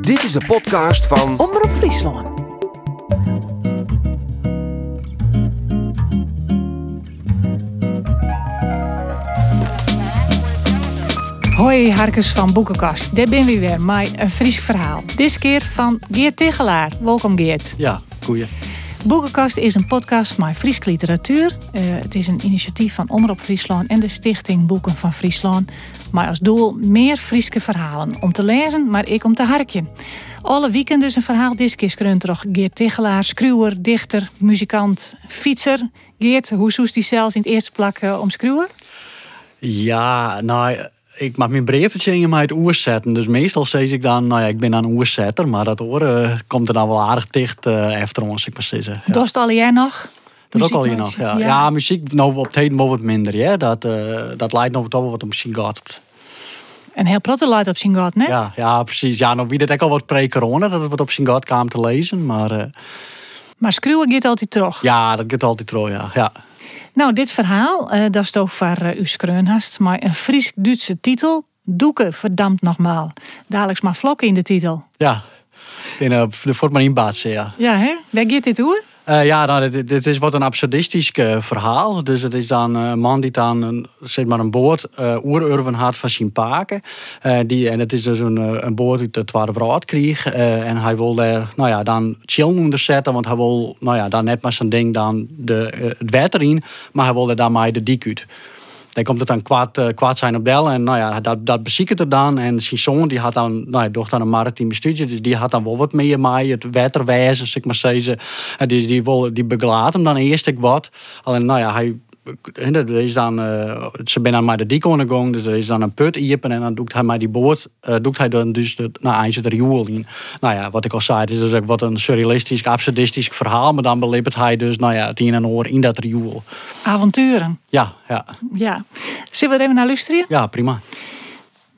Dit is de podcast van Omroep Friesland. Hoi, harkers van Boekenkast. Daar ben we weer met een Fries verhaal. Dit keer van Geert Tegelaar. Welkom Geert. Ja, goeie. Boekenkast is een podcast met Frieske literatuur. Eh, het is een initiatief van Omroep Friesland en de Stichting Boeken van Friesland. Maar als doel meer Frieske verhalen om te lezen, maar ik om te harken. Alle weekend dus een verhaal. Keer toch Geert Tegelaar, schruwer, dichter, muzikant, fietser. Geert, hoe zoest die zelfs in het eerste plak om schruwer? Ja, nou, ik mag mijn in mij het oer zetten. Dus meestal zeg ik dan, nou ja, ik ben een oerzetter. Maar dat oren komt er dan wel aardig dicht uh, efter ons, ik maar zeggen. Ja. Al jij nog? Dat ook al je nog, ja. ja. ja. muziek nou op het heden wel wat minder, ja. Dat, uh, dat leidt nog wel wat op misschien gaat. En heel protte leidt op zijn gaat, ne? Ja, ja, precies. Ja, nou wie dat ook al wat pre-corona, dat het wat op zijn gaat kwam te lezen. Maar, uh... maar schreeuwen gaat altijd terug? Ja, dat gaat altijd terug, ja. ja. Nou, dit verhaal, uh, dat is toch voor uh, u skreunhast, maar een Fries-Duitse titel. Doeken, verdampt nogmaal. Dadelijk maar vlokken in de titel. Ja, in, uh, de Fort baatse, ja. Ja, hè? Waar gaat dit hoor? Uh, ja, nou, dit, dit, is wat een absurdistisch uh, verhaal. Dus het is dan een man die dan een, zeg maar een boord uh, oerurven had van zijn paken. die, en het is dus een, een boord uit het Tweede Wereldoorlog. en hij wil daar nou ja, dan chill onder zetten. Want hij wil nou ja, dan net maar zijn ding dan de, het water in. Maar hij wil er dan maar de dik. Dan komt het dan kwaad, uh, kwaad zijn op Del. En nou ja, dat, dat beziekert er dan. En zoon die had dan, nou ja, doch dan een maritiem studie. Dus die had dan wel wat meer mee. Het waterwijzen, zeg maar zeggen. En dus die, die begelaat hem dan eerst wat. Alleen, nou ja, hij er is dan, uh, ze zijn dan maar de dik ondergang, dus er is dan een put iepen en dan doet hij maar die boord, uh, doet hij dan dus de, nou, hij zit er in. Nou ja, wat ik al zei, het is dus ook wat een surrealistisch, absurdistisch verhaal, maar dan beleeft hij dus, nou ja, het een en oor in dat riool. Avonturen. Ja, ja. Ja. Zullen we er even naar luisteren? Ja, prima.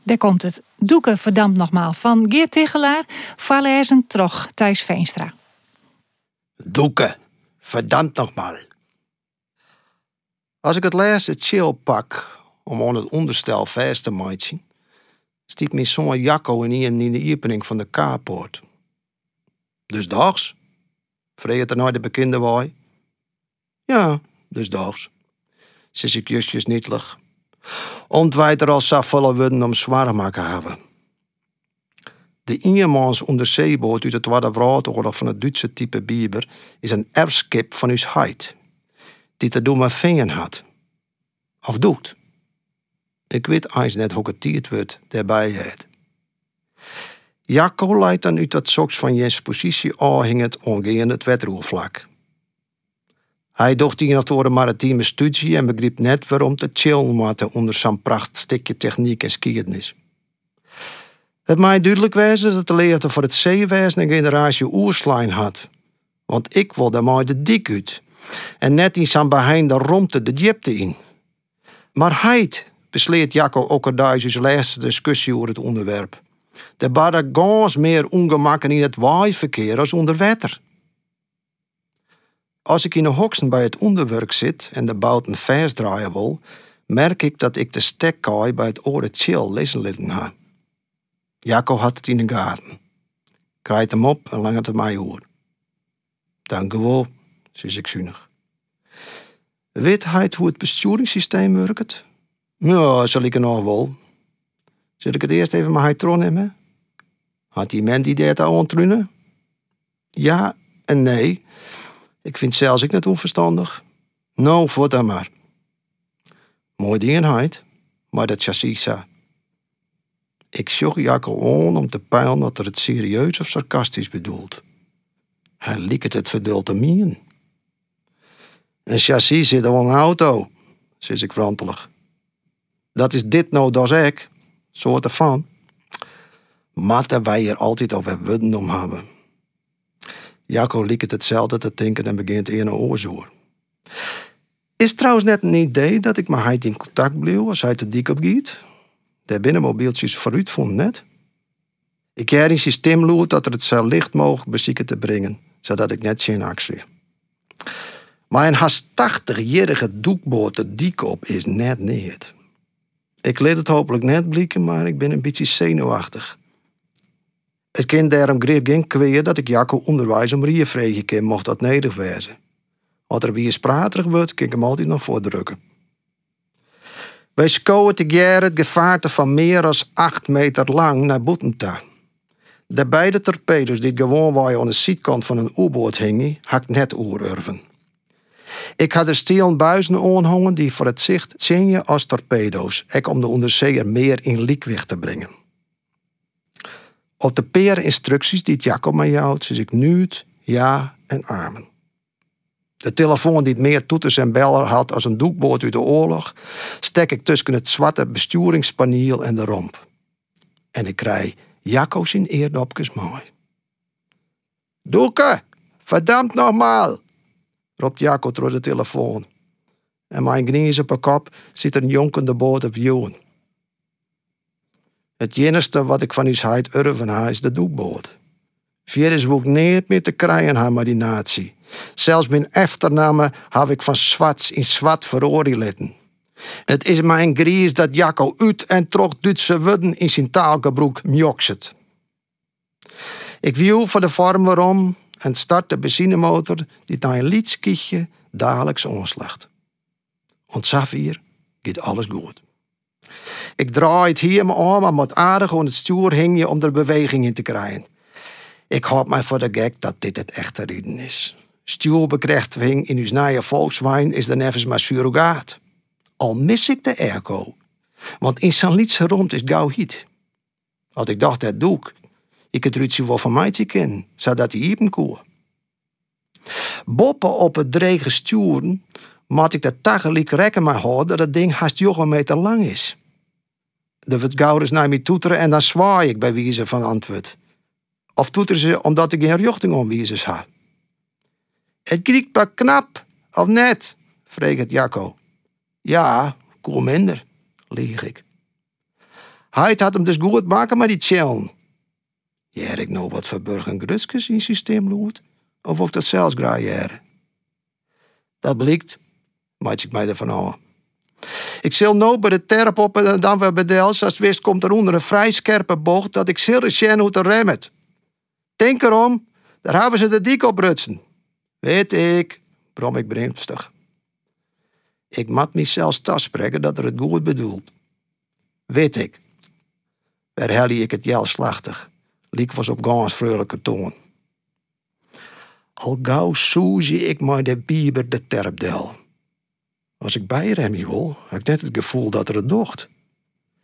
Daar komt het. Doeken verdampt nogmaal van Geert Tegelaar, Vallezen Trog, Thijs Veenstra. Doeken, verdampt nogmaal. Als ik het laatste chill pak om aan het onderstel vast te maken, stiep mijn zoon Jacco in in de opening van de kaarpoort. Dus dags? Vreet er naar de bekende waai? Ja, dus dags. Zes ik justjes nietlig. Ontwijt er als volle worden om zwaar maken hebben. De Iermans onderzeeboot uit het Tweede Wereldoorlog van het Duitse type Bieber is een erfskip van uw heid die te doen met vingen had. Of doet. Ik weet eens net hoe het het wordt daarbij het. Jacco leidt dan uit dat soks van Jens positie het ongeën het wetroervlak. Hij docht die voor een maritieme studie en begreep net waarom te chillen moeten onder zijn pracht stukje techniek en skiernis. Het mij duidelijk wezen dat de leerte voor het zeewezen een generatie oerslijn had. Want ik wilde mij de dik uit en net in zijn de romte de diepte in. Maar heid besleert Jacco Okkerduizes laatste discussie over het onderwerp. Er waren gans meer ongemakken in het waaiverkeer als onder water. Als ik in de hoksen bij het onderwerk zit en de bouten vers draaien wil, merk ik dat ik de stekkaai bij het oren chill lezen liggen ha. Jacco had het in de gaten. Krijt hem op en lang het mij hoor. Dank u wel zei ik zuinig. Weet hij hoe het besturingssysteem werkt? Ja, zal ik er nog wel. Zal ik het eerst even mijn heitron nemen? Had die man die dat aantrunnen? Ja en nee. Ik vind zelfs ik net onverstandig. Nou, voor dan maar. Mooi ding maar dat chassis. Ik zocht Jacco aan om te peilen dat er het serieus of sarcastisch bedoelt. Hij liet het het verduld te. Een chassis zit al een auto, zei ik verantwoordelijk. Dat is dit nou, dat ik. Soort ervan. Matten wij er altijd over wudden om hebben. Jacco liet het hetzelfde te denken en begint in een oorzoer. Is trouwens net een idee dat ik met hij in contact bleef als hij te dik op giet? De binnenmobieltjes vooruit vond net. Ik heb een systeem dat er het zo licht mogelijk bezieken te brengen, zodat ik net geen actie. Maar een haast 80-jarige doekboot de is net niet. Ik leed het hopelijk net blikken, maar ik ben een beetje zenuwachtig. Het kind daarom greep geen kweer dat ik Jacco onderwijs om riervregen kan, mocht dat nodig wezen. Als er weer spraterig wordt, kan ik hem altijd nog voordrukken. Wij schouwen together het gevaarte van meer dan 8 meter lang naar Boetenta. De beide torpedo's die gewoon waren aan de zijkant van een U-boot hingen, had net oerurven. Ik had de stelen buizen aanhangen die voor het zicht zingen als torpedo's, ik om de onderzeeër meer in liekwicht te brengen. Op de peren instructies die Jacob mij houdt, zie ik nu ja en amen. De telefoon die meer toeters en beller had als een doekboot uit de oorlog, stek ik tussen het zwarte besturingspaniel en de romp. En ik krijg Jacco zijn eerdopjes mooi. Doeke, verdammt nogmaal, roept Jacco door de telefoon. En mijn op kop zit een jonkende boot op joen. Het enige wat ik van uw heid urven ha is de doekboot. Vier is niet meer te krijgen ha die natie. Zelfs mijn eftername heb ik van zwart in zwart veroorlitten. Het is mijn gries dat Jacco uit en trok Duitse wudden in zijn taalgebroek mjokset. Ik viel voor de vorm waarom en start de benzinemotor die naar een liedskietje dagelijks onslacht. Want Safir gaat alles goed. Ik draai het hier me om, maar met aardig aan het stuur hing je om er beweging in te krijgen. Ik hoop mij voor de gek dat dit het echte reden is. Stuurbekrachtiging in uw nieuwe Volkswagen is dan even maar surrogaat. Al mis ik de airco. Want in San Lietse rond is gauw hiet. Als ik dacht, dat doe ik. Ik het ruitje wel van te kennen, zodat hij even koe. Boppen op het drege sturen, moet ik de tagelijk rekken maar houden dat het ding haast een meter lang is. De wordt gauw eens naar mij toeteren en dan zwaai ik bij wijze van antwoord. Of toeteren ze omdat ik geen richting omwijzers ha. Het kriegt pas knap, of net? vreeg Jacco. Ja, koel minder, lieg ik. Hij had hem dus goed maken met die chillen. Ja, ik nou wat voor burgergrutskes in systeem? Of of dat zelfs graaieren? Dat blijkt, maak ik mij ervan aan. Ik zal nou bij de terp op en dan weer bij als het wist komt er onder een vrij scherpe bocht dat ik zeer chen hoe te remmen. Denk erom, daar hebben ze de dik op rutsen. Weet ik, brom ik brinstig. Ik mat mezelf spreken dat er het goed bedoelt. Weet ik. Waar ik het jel slachtig. Liek was op gans vrolijke toon. Al gauw zie ik maar de bieber de terpdel. Als ik bij hem wil, heb ik net het gevoel dat er het docht.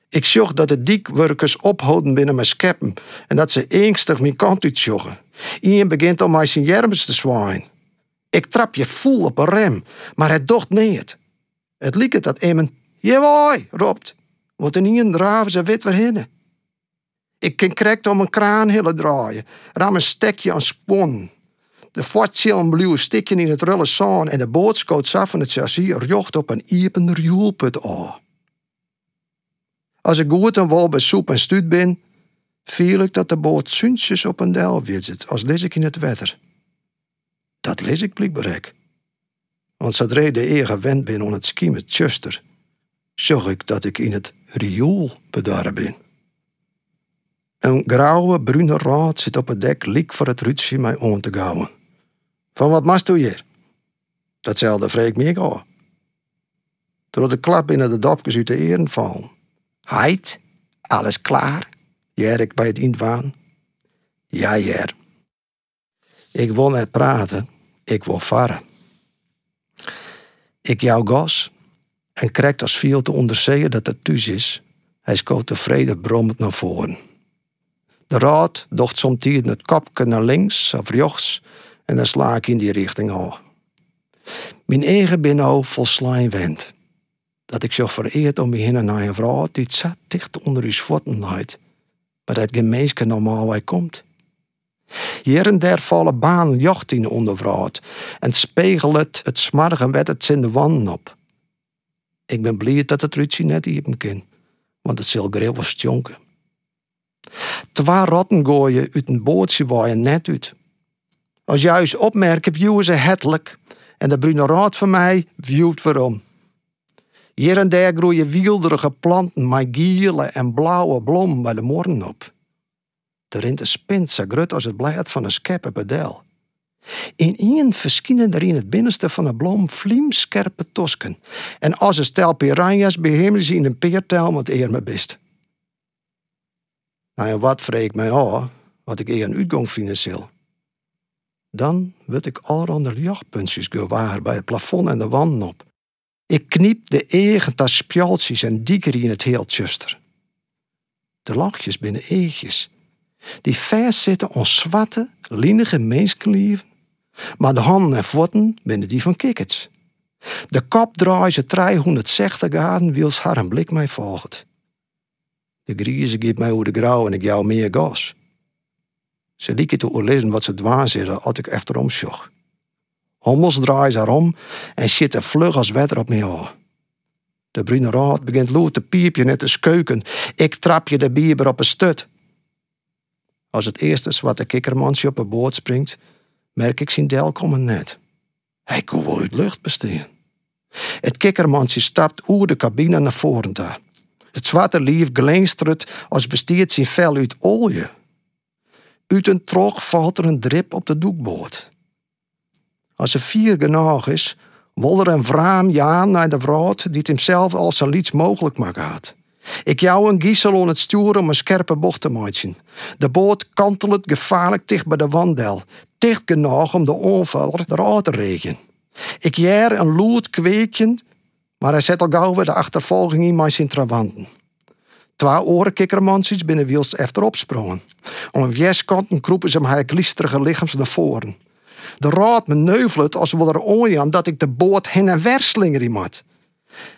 Ik zag dat de diekwerkers ophouden binnen mijn scheppen en dat ze eenstig mijn kant uitjoggen. Iemand begint om mij zijn jermens te zwaaien. Ik trap je vol op een rem, maar het docht niet. Het liep het dat iemand Jawoi, roept, want in een draven ze wit weer. Ik kan krekt om een kraan hele draaien, ram een stekje aan spon. De fortje een blauwe stikje in het rulle zaan en de boot schoot af van het chassis jocht op een iepen rioelput aan. Als ik goed en wel bij soep en stuut ben, viel ik dat de boot zuntjes op een deel zit, als lees ik in het wetter. Dat lees ik blijkbaar Want zodra de eer gewend ben om het ski met Chuster, zag ik dat ik in het riool bedaren ben. Een grauwe, bruine raad zit op het dek liek voor het rutje mij aan te gouwen. Van wat mast u hier? Datzelfde vreek me ik al. Door de klap binnen de dopjes uit de eren vallen. Heid, alles klaar? ik bij het inwaan. Ja, jer. Ik wil net praten, ik wil varen. Ik jou gas en krijgt als veel te onderzeeën dat het thuis is. Hij schoot tevreden brommend naar voren. De raad docht soms het kopje naar links of rechts en dan sla ik in die richting al. Mijn eigen ben nou vol wend. Dat ik zo vereerd om heen naar een vrouw die zat dicht onder uw voeten maar dat gemeenske normaal wij komt. Hier en der vallen baan jocht in ondervraat en spiegelt het, smargen wet het in de wanden op. Ik ben blij dat het Rutsie net hier kan, want het zal greel was jonken. Twee rotten gooien uit een bootje waaien net uit. Als juist opmerken, viewen ze hetelijk en de brune raad van mij viewt waarom. Hier en daar groeien wilderige planten met gele en blauwe bloemen bij de morgen op. De rinte spint zo groot als het blad van een skeppe bedel. In een verschijnen er in het binnenste van de blom vliemscherpe tosken. En als een stel piranha's behemelen ze in een peertel wat eer me best. Nou ja, wat vreek mij af, wat ik eer een uitgang financieel. Dan word ik allerhande jachtpuntjes gewaar bij het plafond en de wanden op. Ik kniep de eigen tas spjaltjes en dieker in het heel tjuster. De lachjes binnen eegjes, die vers zitten ons zwarte, linige mensenlieven, maar de handen en voeten binnen die van kikkets. De kop draait ze 360 graden, wils haar een blik mij volgt. De griezen geeft mij hoe de grauw en ik jou meer gas. Ze lieken te oorlezen wat ze dwaan zitten als ik achterom zocht. Hommels draaien ze om en zitten vlug als wetter op me aan. De bruine raad begint lood te piepje en te skeuken. Ik trap je de bieber op een stut. Als het eerste zwarte kikkermansje op een boot springt, merk ik zijn del komen net. Hij kon wel uit lucht besteden. Het kikkermansje stapt oer de cabine naar voren toe. Het zwarte lief glinstert als besteedt zijn vel uit olie. Uit een trog valt er een drip op de doekboord. Als er vier genoeg is, wil er een vraam jaan naar de vrouw die het hemzelf als zo liets mogelijk maakt. Ik jou een giesel om het sturen om een scherpe bocht te maken. De boot kantelt gevaarlijk dicht bij de wandel, dicht genoeg om de onvaller eruit te regen. Ik jaar een lood kweekje, maar hij zet al gauw de achtervolging in mijn zijn trawanten. Twee orenkikkermansjes binnen wiels achterop sprongen. Om een weskanten kroepen ze mijn glisterige lichaams naar voren. De raad me neuvelt als we er ooien dat ik de boot heen en weer slingeren moet.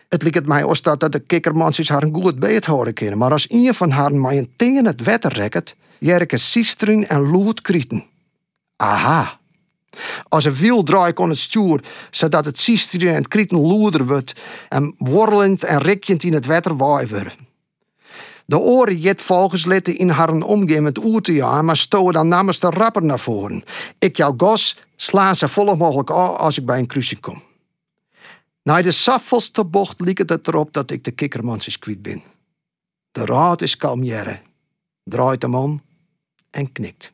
Het lijkt mij als dat, dat de kikkermansjes haar een goed beet houden kunnen, maar als een van haar mij een tegen het wetter rekt, jerken sisteren en lood krieten. Aha. Als een wiel draai kon het stuur, zodat het sisteren en het krieten loeder wordt en worrelend en rikkend in het wetter waaien de oren jet volgens letten in haar omgaan met oer maar stoten dan namens de rapper naar voren. Ik jouw gos sla ze volle mogelijk aan als ik bij een kruising kom. Na de saffelste bocht liep het erop dat ik de kikkermansjes kwijt ben. De raad is kalmjere, draait hem om en knikt.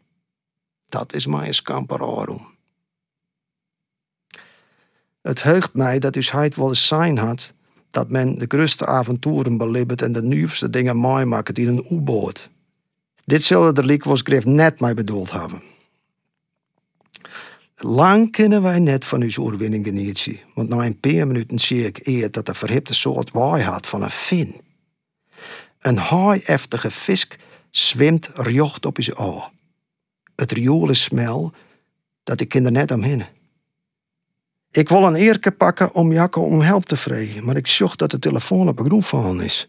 Dat is mijn scamparorum. Het heugt mij dat u heid wel eens zijn had dat men de grootste avonturen beleeft en de nieuwste dingen meemaakt in een U-boot. Ditzelfde liek was Griff net mij bedoeld hebben. Lang kunnen wij net van uw oorwinning genieten, want na een paar minuten zie ik eer dat de verhipte soort waai had van een fin. Een haai-eftige visk zwemt rjocht op zijn oog. Het riool smel dat ik kinder net omheen. Ik wil een eerke pakken om Jacco om help te vragen, maar ik zocht dat de telefoon op een groen van is.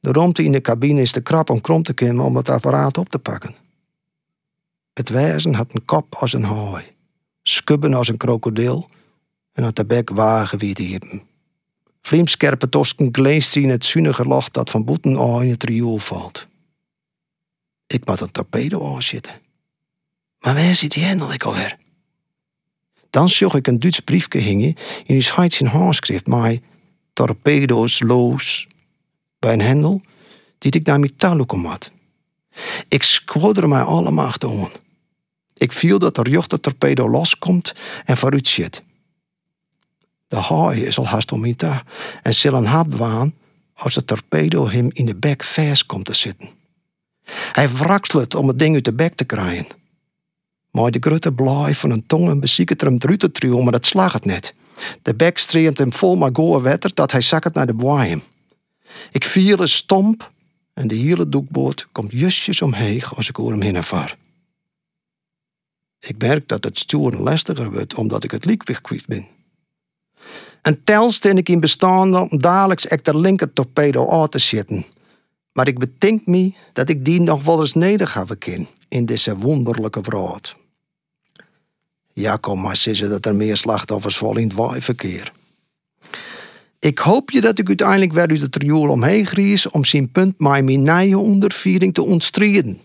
De romte in de cabine is te krap om krom te kunnen om het apparaat op te pakken. Het wezen had een kop als een haai, skubben als een krokodil en had de bek wagen wie te. Vliemskerpe tosken gleest in het zunnige locht dat van boeten al in het riool valt. Ik moet een torpedo aanzitten. Maar waar zit die hendel ik alweer? Dan zag ik een Duits briefje hingen in die scheids in handschrift maar torpedo's loos bij een hendel die ik naar mijn had. Ik squadder mij allemaal achterom. Ik viel dat de jochte torpedo loskomt en vooruit zit. De haai is al haast om ta en zal een hap waan als de torpedo hem in de bek vers komt te zitten. Hij wrakselt om het ding uit de bek te krijgen. Maar de grote blaai van een tong bezieket er hem eruit te maar dat slag het net. De bek streemt hem vol maar goe wetter dat hij zakkert naar de boeien. Ik viel een stomp en de hele doekboot komt justjes omheen als ik over hem heen vaar. Ik merk dat het sturen lastiger wordt omdat ik het liekwicht kwijt ben. En tel sten ik in bestaan om dadelijks ek de linker torpedo aan te zitten. Maar ik bedenk me dat ik die nog wel eens neder kan in deze wonderlijke vraag. Ja, kom maar zeggen dat er meer slachtoffers vallen in het waaiverkeer. Ik hoop je dat ik uiteindelijk weer uit het riool omheen gries om zijn punt mijn nieuwe onderviering te ontstreden.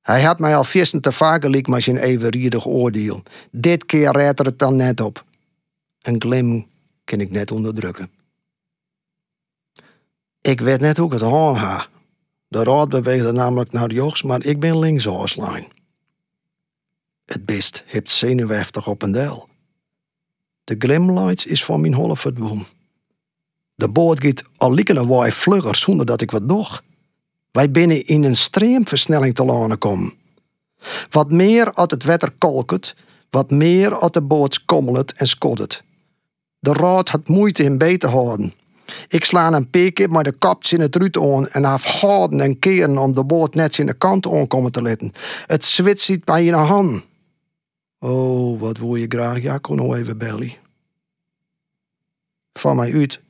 Hij had mij al vissen te vaak met zijn evenredig oordeel. Dit keer redt er het dan net op. Een glim kan ik net onderdrukken. Ik weet net hoe ik het aan De raad beweegde namelijk naar rechts, maar ik ben links aanslaan. Het beest hebt zenuwachtig op een deel. De glimlights is van mijn holle verdwon. De boot gaat al een waai vlugger zonder dat ik wat doe. Wij binnen in een streamversnelling te lanen komen. Wat meer als het wetter kolket, wat meer als de boot skommelet en skoddet. De raad had moeite in beet te houden. Ik sla een peekje maar de kaps in het ruut aan en afhouden en keren om de boot net in de kant aankomen te letten. Het zwit zit bij je hand. Oh, wat wil je graag, ja, nou even belly. Van mij uit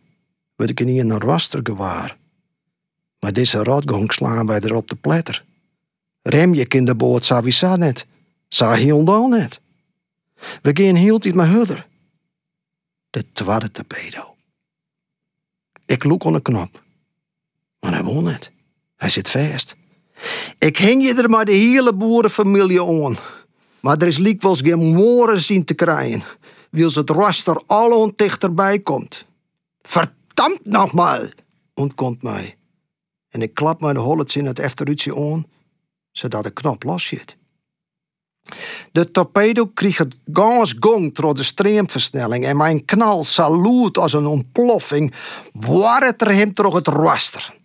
word ik niet in een raster gewaar. Maar deze rotgang slaan wij er op de pletter. Rem je in de boot sowieso net. Sa heel net. We gaan heel tijd met hudder. De tweede torpedo. Ik loek aan de knop. Maar hij won net. Hij zit vast. Ik hing je er maar de hele boerenfamilie aan. Maar er is wel geen woorden zien te krijgen. Wils het raster al dichterbij komt. Verdammt nogmaal, ontkomt mij. En ik klap mijn hollets in het efteruitje aan, zodat de knop los zit. De torpedo kreeg het gas gong door de streamversnelling en mijn knal saluut als een ontploffing, waar het er hem terug het raster.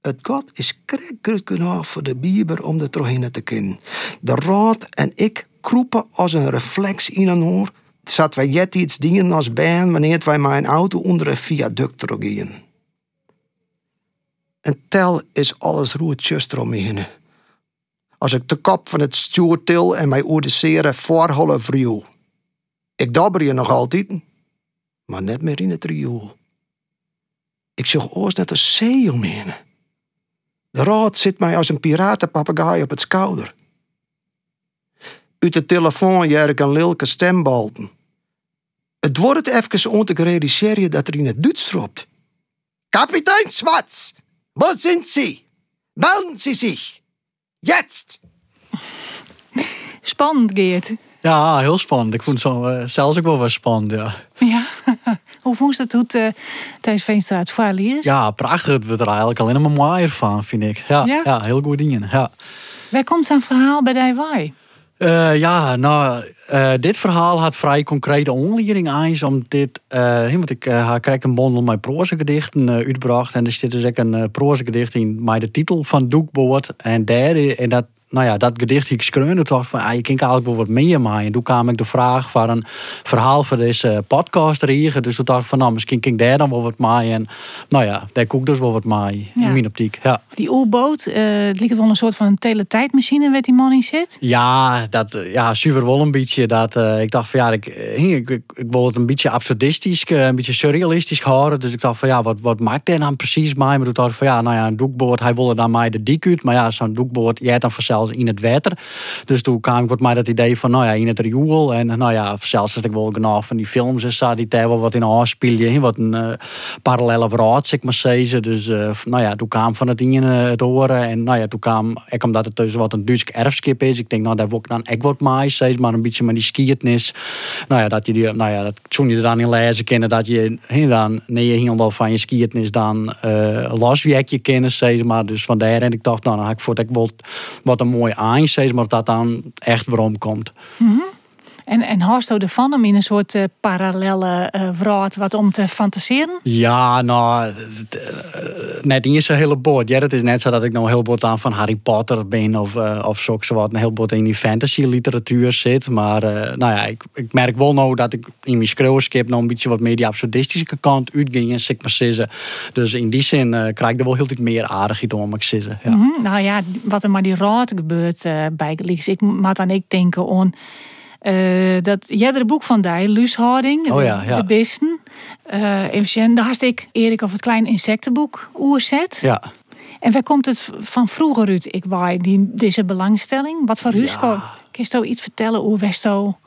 Het gat is krek genoeg voor de bieber om er terug te kunnen. De raad en ik kroepen als een reflex in een oor. Zat wij jet iets dingen als baan wanneer wij mijn auto onder een viaduct gingen. En tel is alles roertjes eromheen. Als ik de kop van het stuur til en mij oerdeseren voorholle vrouw. Ik dabber je nog altijd, maar net meer in het riool. Ik zag oors net een zee omheen. De raad zit mij als een piratenpapegaai op het schouder. Uit de telefoon jerk een lilke stembalten. Het wordt even om te realiseren dat er in het Duits roept. Kapitein Schwarz, wo sind Sie? Melden Sie sich. Jetzt! Spannend, Geert. Ja, heel spannend. Ik vond het zo, uh, zelfs ook wel wel spannend, ja. Ja, hoe vond je het hoe Thijs Veenstra het is? Ja, prachtig. Het wordt er eigenlijk alleen maar mooi van, vind ik. Ja, ja? ja heel goed dingen, ja. Waar komt zijn verhaal bij die uh, ja, nou, uh, dit verhaal had vrij concrete onleiding aan. Om dit, uh, want ik uh, krijg een bondel met prozegedichten uitgebracht. En er zit dus ook een prozegedicht in met de titel van Doekboord. En daar, en dat nou ja, dat gedicht ik schreeuwde toch van, ah, je kan eigenlijk wel wat meer maken. En toen kwam ik de vraag van een verhaal voor deze podcast regen. Dus toen dacht ik van, nou, misschien kan ik daar dan wel wat maaien. En nou ja, daar koek dus wel wat maaien, in mijn optiek. Ja. Die oerboot, uh, lijkt het wel een soort van een teletijdmachine waar die man in zit? Ja, dat, ja, super wel een beetje. Dat, uh, ik dacht van, ja, ik, ik, ik, ik, wil het een beetje absurdistisch, uh, een beetje surrealistisch houden. Dus ik dacht van, ja, wat, wat maakt hij dan precies mij? Maar toen dacht van, ja, nou ja, een doekboord, hij wilde dan mij de dik. Maar ja, zo'n doekboord, jij dan vanzelf in het water. Dus toen kwam ik wat mij dat idee van, nou ja, in het riool. En nou ja, zelfs als ik wel genoeg van die films is, die daar wel wat in aanspelen. Wat een parallele verhaal, zeg maar zeggen. Dus nou ja, toen kwam van het in het horen. En nou ja, toen kwam, ik omdat het dus wat een Duits erfskip is. Ik denk, nou, daar word ik dan ik wat mij, steeds maar een beetje met die skietnis. Nou ja, dat je die, nou ja, dat toen je er dan in lezen kennen, dat je he, dan, nee, je van je skietnis dan uh, loswerkje kennen, steeds maar. Dus vandaar en ik dacht, nou, dan had ik voor dat ik wat, wat een mooi aan, steeds maar dat dan echt waarom komt. -hmm. En, en Horsto ervan om in een soort uh, parallelle uh, wat om te fantaseren? Ja, nou, uh, net niet zo'n hele boord. Ja, het is net zo dat ik nou heel boord aan van Harry Potter ben of, uh, of zo, zo wat. Een heel boord in die fantasy literatuur zit. Maar nou ja, ik, ik merk wel nou dat ik in mijn schreeuwskip nog een beetje wat meer die absurdistische kant uitging en zeg maar zeggen. Dus in die zin krijg ik er wel heel veel meer aardigheid om, ik zeggen. Ja. Mm -hmm. Nou ja, wat er maar die raad gebeurt bij Ik moet aan ik denken uh, dat jij boek van die, Luushouding, oh ja, ja. de beesten. Uh, even daar had ik Erik of het klein insectenboek oerzet. Ja. En waar komt het van vroeger uit, ik waai, die, deze belangstelling? Wat voor huis ja. Kun je iets vertellen hoe Westo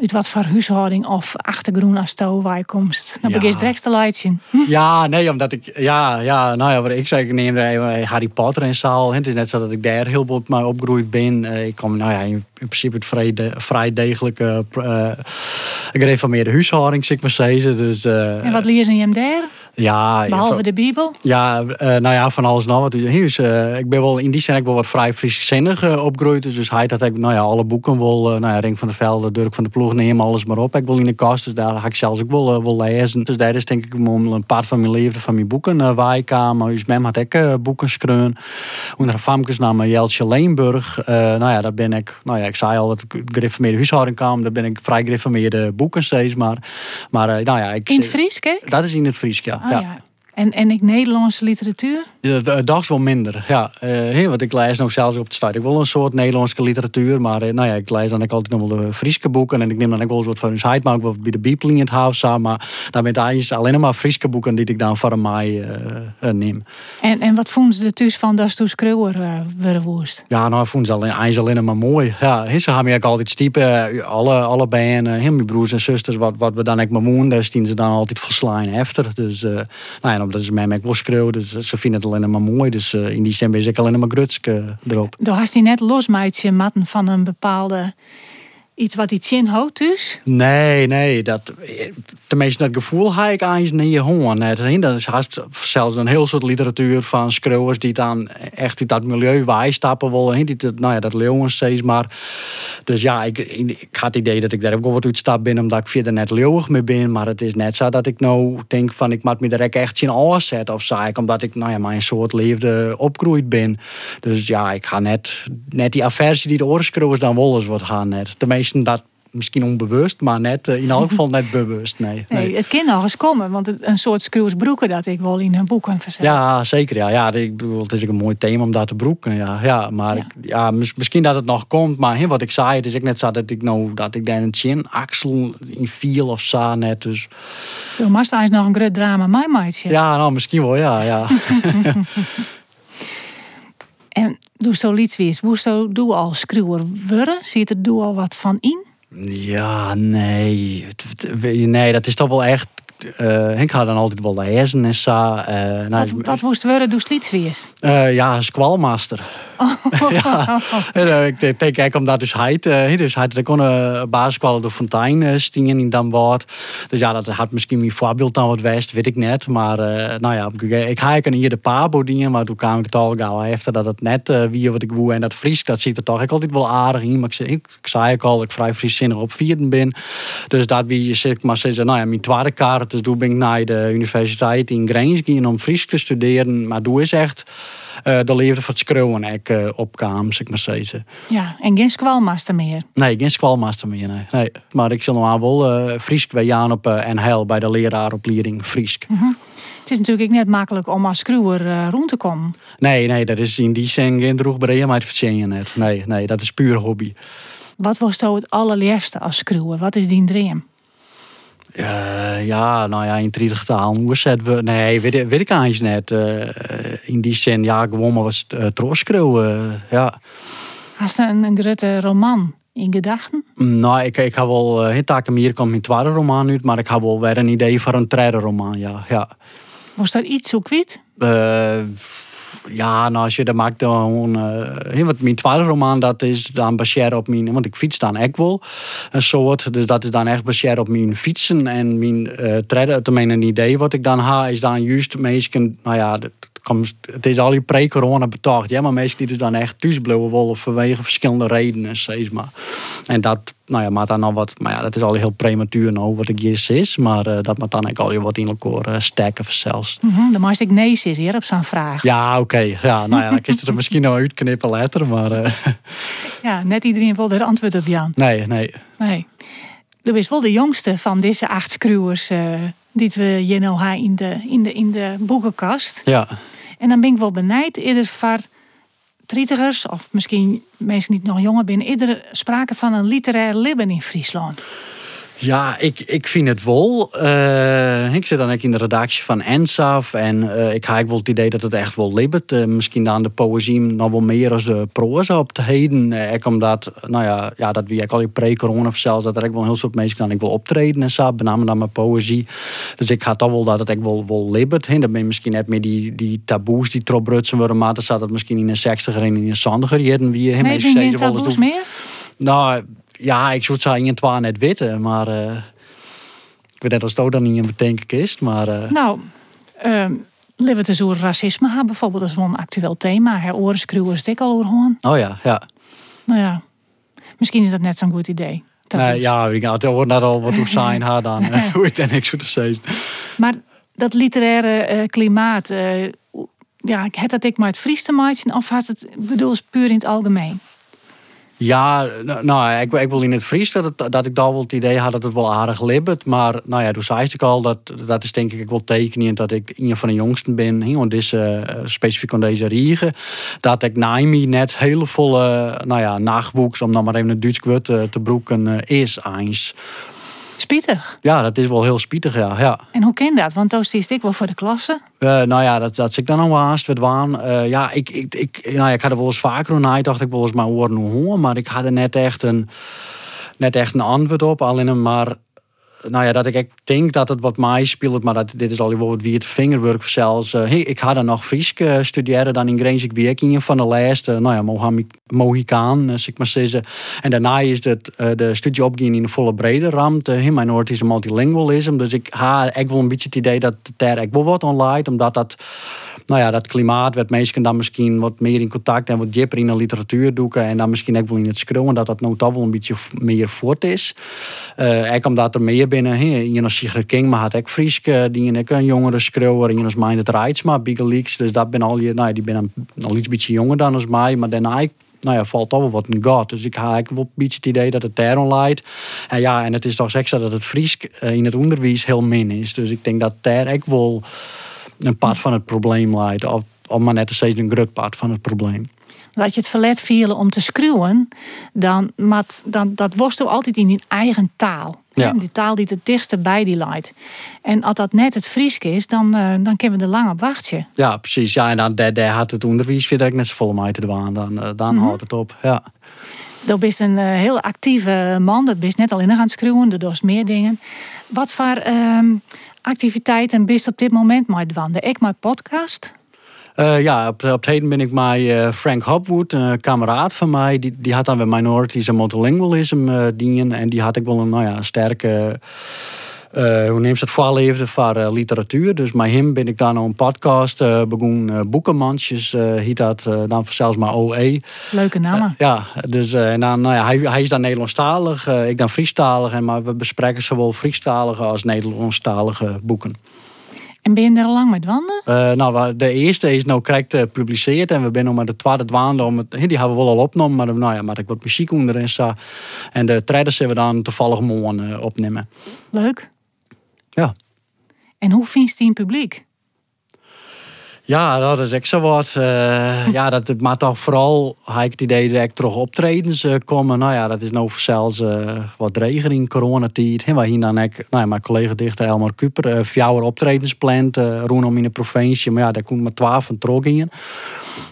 uit wat voor huishouding of achtergroen als toe komst. Dan ja. begin je direct te leidje. Ja, nee, omdat ik, ja, ja, nou ja, wat ik zei, ik neem Harry Potter in zaal. Het is net zo dat ik daar heel veel mee opgegroeid ben. Eh, ik kom, nou ja, in, principe het vrij, de, vrij degelijke, uh, gereformeerde huishouding, zeg maar zeggen. Dus, uh, en wat leer je hem daar? Ja, Behalve ja, de Bijbel. Ja, eh, nou ja, van alles nog wat. Hier is, eh, ik ben wel in die zin ik wel wat vrij frieszinnig uh, opgegroeid. Dus hij had ik, nou ja, alle boeken wel, uh, nou ja, Ring van de Velde, Durk van de Ploeg, neem alles maar op. Ik wil in de kast, dus daar ga ik zelfs ook wel, wel lezen. Dus daar is denk ik een paar van mijn leven van mijn boeken. Uh, Waaikamer, dus mem had ik boeken schreun. Onder famkes naam Jeltje Leenburg. nou ja, daar ben ik, nou ja, ik zei al dat ik gereformeerde huishouding kwam. Daar ben ik vrij gereformeerde boeken steeds. Maar, maar nou ja, ik... In het? Dat is in het Fries, ja. Oh, ja. En, en ik Nederlandse literatuur? Ja, dags wel minder. Ja, uh, want ik lees nog zelfs op de stad. Ik wil een soort Nederlandse literatuur, maar uh, nou ja, ik lees dan ook altijd nog wel de Friese boeken en ik neem dan ook wel eens wat van hun site, maar ook wel bij de Bibel in het huis Maar daar ben eigenlijk alleen maar Friese boeken die ik dan voor mij uh, neem. En, en wat vonden ze er thuis van dat ze schreeuwer woest? Ja, nou vonden ze alleen, alleen maar mooi. Ja, ze hebben ook altijd stiepen, alle, alle bijeen, uh, mijn broers en zusters, wat, wat we dan ook maar moen, daar zien ze dan altijd verslaan heftig. Dus, nou ja, omdat ze mij ook wel schreeuwen, dus ze vinden het alleen maar mooi. Dus uh, in die zin ben ik alleen maar grutske erop. Door hast hij net losmeidje matten van een bepaalde iets wat iets inhoudt dus? Nee, nee. Dat, tenminste, dat gevoel heb ik eigenlijk niet gewoon net. Dat is zelfs een heel soort literatuur van schreeuwers die dan echt in dat milieu wijstappen willen. Die, nou ja, dat leeuwen steeds maar. Dus ja, ik, ik had het idee dat ik daar ook wel wat uitstap ben, omdat ik verder net leeuwig mee ben. Maar het is net zo dat ik nou denk van ik moet me er echt zien aanzetten of zo. Omdat ik nou ja, mijn soort leefde opgroeid ben. Dus ja, ik ga net, net die aversie die de oorschreeuwers dan wel eens wordt gaan net. Tenminste, dat misschien onbewust, maar net in elk geval net bewust. Nee, nee. nee het kan nog eens komen, want een soort screwsbroeken dat ik wel in een boek kan verzetten. Ja, zeker. Ja, ja ik bedoel, het is ook een mooi thema om daar te broeken. Ja, ja maar ja. Ik, ja, misschien dat het nog komt, maar he, wat ik zei, het is ook net zo dat ik nou dat ik daar een chin axel in viel of zo net. Dus. Maar is nog een groot drama, mijn maatje. Ja, nou misschien wel, ja, ja. en doe zo iets weer, hoe zo doe al schreeuwer worden? Ziet er doe al wat van in? Ja, nee. Nee, dat is toch wel echt uh, ik had dan altijd wel lezen en zo. Uh, nou, wat, wat moest worden doe Slitsweers? Uh, ja, squalmaster. Ja, en, ik denk eigenlijk omdat dus hij, uh, dus hij kon een basisschool de Fontein stingen in dan wat. Dus ja, dat had misschien mijn voorbeeld dan wat west, weet ik net. Maar nou ja, ik ga ik hier de pabo dingen, maar toen kwam ik het al gauw dat het net wie wat ik woe en dat Fries, dat ziet er toch ik altijd wel aardig in. Maar ik, ik, ik zei ook al dat ik vrij Frieszinnig op vierden ben. Dus dat wie zeg maar zeggen, nou ja, mijn tweede kaart dus toen ben ik naar de universiteit in Grijns om Fries te studeren. Maar doe is echt uh, de leefde van het schreeuwen ik uh, opkwam, zeg maar zeggen. Ja, en geen squalmaster meer? Nee, geen squalmaster meer, nee. nee. Maar ik zal nog wel uh, Fries bij Jaan op uh, NHL bij de leraaropleiding Fries. Mm -hmm. Het is natuurlijk net makkelijk om als uh, rond te komen. Nee, nee, dat is in die zin geen droogbreemheid verzinnen net. Nee, nee, dat is puur hobby. Wat was nou het allerliefste als schreeuwer? Wat is die droom? Uh, ja, nou ja, in 30 taal. We? Nee, weet, weet ik eigenlijk net. Uh, in die zin, ja, gewoon maar wat uh, troostschreeuwen. ja. Een, een grote roman in gedachten? Nou, ik, ik heb wel, uh, hier komt mijn tweede roman uit, maar ik heb wel weer een idee voor een derde roman, ja. ja. Was daar iets zo kwijt? ja, nou als je dat maakt dan uh, mijn tweede roman dat is dan baseerd op mijn, want ik fiets dan echt wel een soort, dus dat is dan echt baseerd op mijn fietsen en mijn uh, treden, tenminste een idee wat ik dan ha is dan juist mensen, nou ja, dat, het is al je pre-corona betaald, ja, maar mensen die dus dan echt thuis blijven willen vanwege verschillende redenen, zeg maar. En dat, nou ja, maar dan al wat, maar ja, dat is al heel prematuur nou wat ik hier is, maar uh, dat moet dan eigenlijk al je wat in elkaar uh, sterker zelfs. Mm -hmm, ik nee is hier op zo'n vraag. Ja, oké. Okay. Ja, nou ja, dan kun je er misschien nog uitknippen later, maar... Uh... Ja, net iedereen wil er antwoord op, Jan. Nee, nee. Nee. Du bent wel de jongste van deze acht screwers die we je nou in de, in, de, in de boekenkast. Ja. En dan ben ik wel benijd, eerder voor trietigers, of misschien mensen niet nog jonger zijn, eerder sprake van een literair leven in Friesland. Ja, ik, ik vind het wel. Uh, ik zit dan ook in de redactie van ENSAF. En uh, ik heb wel het idee dat het echt wel lebt. Uh, misschien dan de poëzie nog wel meer als de proza op te heden. ik omdat, nou ja, ja dat wie ik al pre-corona of zelfs dat er ook wel een heel soort mensen kan ik wil optreden en zo. Benamen dan mijn poëzie. Dus ik ga toch wel dat het echt wel, wel lebt. En dan ben je misschien net meer die, die taboes die trop brutsen worden. Maar dan staat het misschien in een 60er en in een zandiger. Je wie nee, taboes meer? Nou ja, ik zou het zeggen in het net weten, maar uh, ik weet net als het ook dan niet een is. Maar, uh... Nou, ehm het eens over racisme hebben, bijvoorbeeld. Dat is wel een actueel thema. Hè, orenskruwen is al over hoorn. Oh ja, ja. Nou ja, misschien is dat net zo'n goed idee. Nee, is. ja, ik had net al wat hoe zijn haar dan. eh, Hoe ik niks voor te zeggen. Maar dat literaire eh, klimaat, eh, ja, het dat ik maar het Fries te maken of had het, bedoel, is puur in het algemeen? Ja, nou, nou, ik, ik wil in het Fries dat, dat ik daar wel het idee had dat het wel aardig libbert. Maar nou ja, toen zei ik al, dat, dat is denk ik wel tekenend dat ik een van de jongsten ben. Hier, want deze, eh, specifiek aan deze riegen. Dat ik na me net hele volle nou ja, nachtwoeks, om dan maar even het Duits woord te, te broeken, eh, is eens. Spietig. Ja, dat is wel heel spietig, ja. ja. En hoe ken dat? Want toen stiest ik wel voor de klasse. Eh, nou ja, dat, dat ik dan al haast waan. Eh, ja, ik, ik, ik, nou ja, ik had er wel eens vaker naar dacht ik wel eens mijn oren horen, maar ik had er net echt een, net echt een antwoord op. Alleen maar, nou ja, dat ik denk dat het wat mij speelt, maar dat, dit is al wat wie het vingerwerk zelfs. eh, hey, ik had er nog Fries studeren dan in Greenwich Werking van de lijst. eh, nou ja, Mohicaan, eh, zeg ik maar zeggen. En daarna is het, eh, de studie opgaan in een volle brede ramt. Uh, mijn is multilingualisme. Dus ik ha ik wel een beetje het idee dat daar ik wel wat online, omdat dat nou ja, dat klimaat werd mensen dan misschien wat meer in contact en wat dieper in de literatuur doeken en dan misschien ook wel in het schreeuwen dat dat nou toch wel een beetje meer voort is. Eh ik omdat er meer binnen, hè, je als Sigrid King, maar had ik Frieske, die ik een jongere schreeuwer, je als Mind het Rijtsma, Bigel Leaks, dus dat ben al je, nou ja, die ben een, al iets beetje jonger dan als mij, maar daarna nou ja, valt toch wel wat in god. Dus ik ha ik wel een beetje het idee dat het daarom leidt. En ja, en het is toch extra dat het Fries eh, in het onderwijs heel min is. Dus ik denk dat daar ik wel een part van het probleem leidt. Of, of maar net steeds een groot part van het probleem. Dat je het verlet vielen om te schreeuwen, dan, mat, dan dat worst altijd in die eigen taal. Ja. Die taal die het dichtste bij die leidt. En als dat net het Friesk is, dan, eh, dan kunnen we er lang op wachten. Ja, precies. Ja, en dan daar, daar had het onderwijs weer direct net zo vol mee te doen. Dan, eh, dan houdt het op. Ja. Dat bist een eh, heel actieve man. Dat bist net al in gaan schreeuwen. Dat doet meer dingen. Wat voor ehm, activiteiten bist op dit moment met wandelen? Ik mijn podcast. Eh, ja, op, het heden ben ik met eh, Frank Hopwood, een kameraad van mij. Die, die had dan weer minorities en multilingualism eh dienen. En die had ik wel een nou ja, sterke, hoe neemt ze het voorleefde voor eh, literatuur. Dus met hem ben ik dan een podcast uh, begonnen. Uh, Boekenmansjes eh hiet dat dan zelfs maar OE. Leuke namen. ja, dus en dan, nou ja, hij, hij is dan Nederlandstalig, ik dan Friestalig. En, maar we bespreken zowel Friestalige als Nederlandstalige boeken. En ben je er al lang met wandelen? Uh, nou, de eerste is nou correct gepubliceerd en we zijn nog maar de tweede dwaande om het. Die hebben we wel al opgenomen, maar nou ja, maar ik wat muziek onder en zo. En de derde zullen we dan toevallig morgen opnemen. Leuk. Ja. En hoe vindt je in publiek? Ja, dat is extra wat. Uh, ja, dat maar toch vooral had ik het idee dat ik terug optredens uh, komen. Nou ja, dat is nou zelfs uh, wat regen in coronatijd. En waar hier dan ik, nou ja, mijn collega dichter Elmar Kuper, uh, vier optredens plant, rondom in de provincie. Maar ja, daar komt maar twaalf van terug in.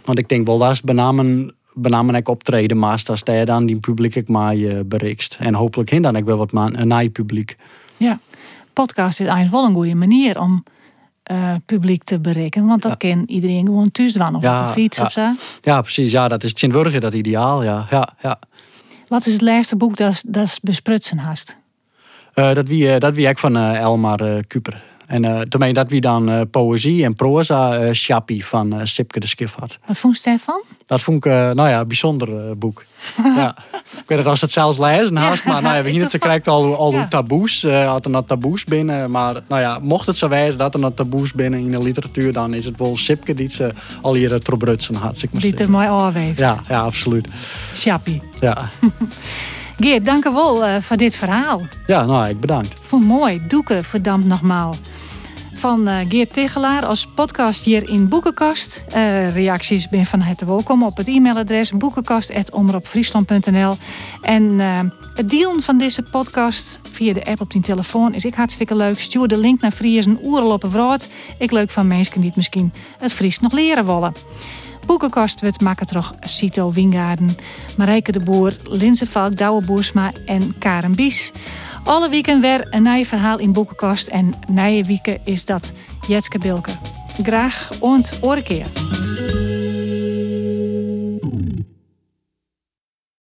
Want ik denk wel, dat is benamen benamen ik optreden, maar als daar dan die publiek ik mij uh, bereikt. En hopelijk hin dan ik wel wat naai publiek. Ja, podcast is eigenlijk wel een goede manier om uh, publiek te bereiken. Want dat ja. kan iedereen gewoon thuis doen of ja, op de fiets ja. of zo. Ja, precies. Ja, dat is Tjinburger, dat ideaal. Ja. Ja, ja. Wat is het laatste boek dat dat besprutsen hast? Uh, dat wie, uh, dat wie ik van Elmar Kuper. En uh, toen dat wie dan poëzie en proza uh, Chappie van Sipke de Skifhart. Wat vond je daarvan? Dat vond ik, nou ja, een bijzonder boek. ja. Ik weet het als het zelfs lezen haast, maar nou ja, we hier krijgt al, al ja. taboes, had er nog taboes binnen. Maar nou ja, mocht het zo wijzen dat er nog taboes binnen in de literatuur, dan is het wel Sipke die ze al hier trobrutsen had. Die er mooi afweeft. Ja, ja, absoluut. Chappie. Ja. Geert, dank je wel voor dit verhaal. Ja, nou, ik bedankt. Vond mooi. Doeken, verdampt nogmaal. Van uh, Geert Tegelaar als podcast hier in Boekenkast. Uh, reacties ben van harte welkom op het e-mailadres boekenkast.omroepfriesland.nl En uh, het delen van deze podcast via de app op die telefoon is ik hartstikke leuk. Stuur de link naar Fries een oerlopen vrood. Ik leuk van mensen die het misschien het Fries nog leren willen. Boekenkast wordt maken terug Cito Wingaarden, Marijke de Boer, Linse Valk, Douwe Boersma en Karen Bies. Alle weken weer een nieuw verhaal in Boekenkast en nieuwe weken is dat Jetske Bilke. Graag ont oren keer.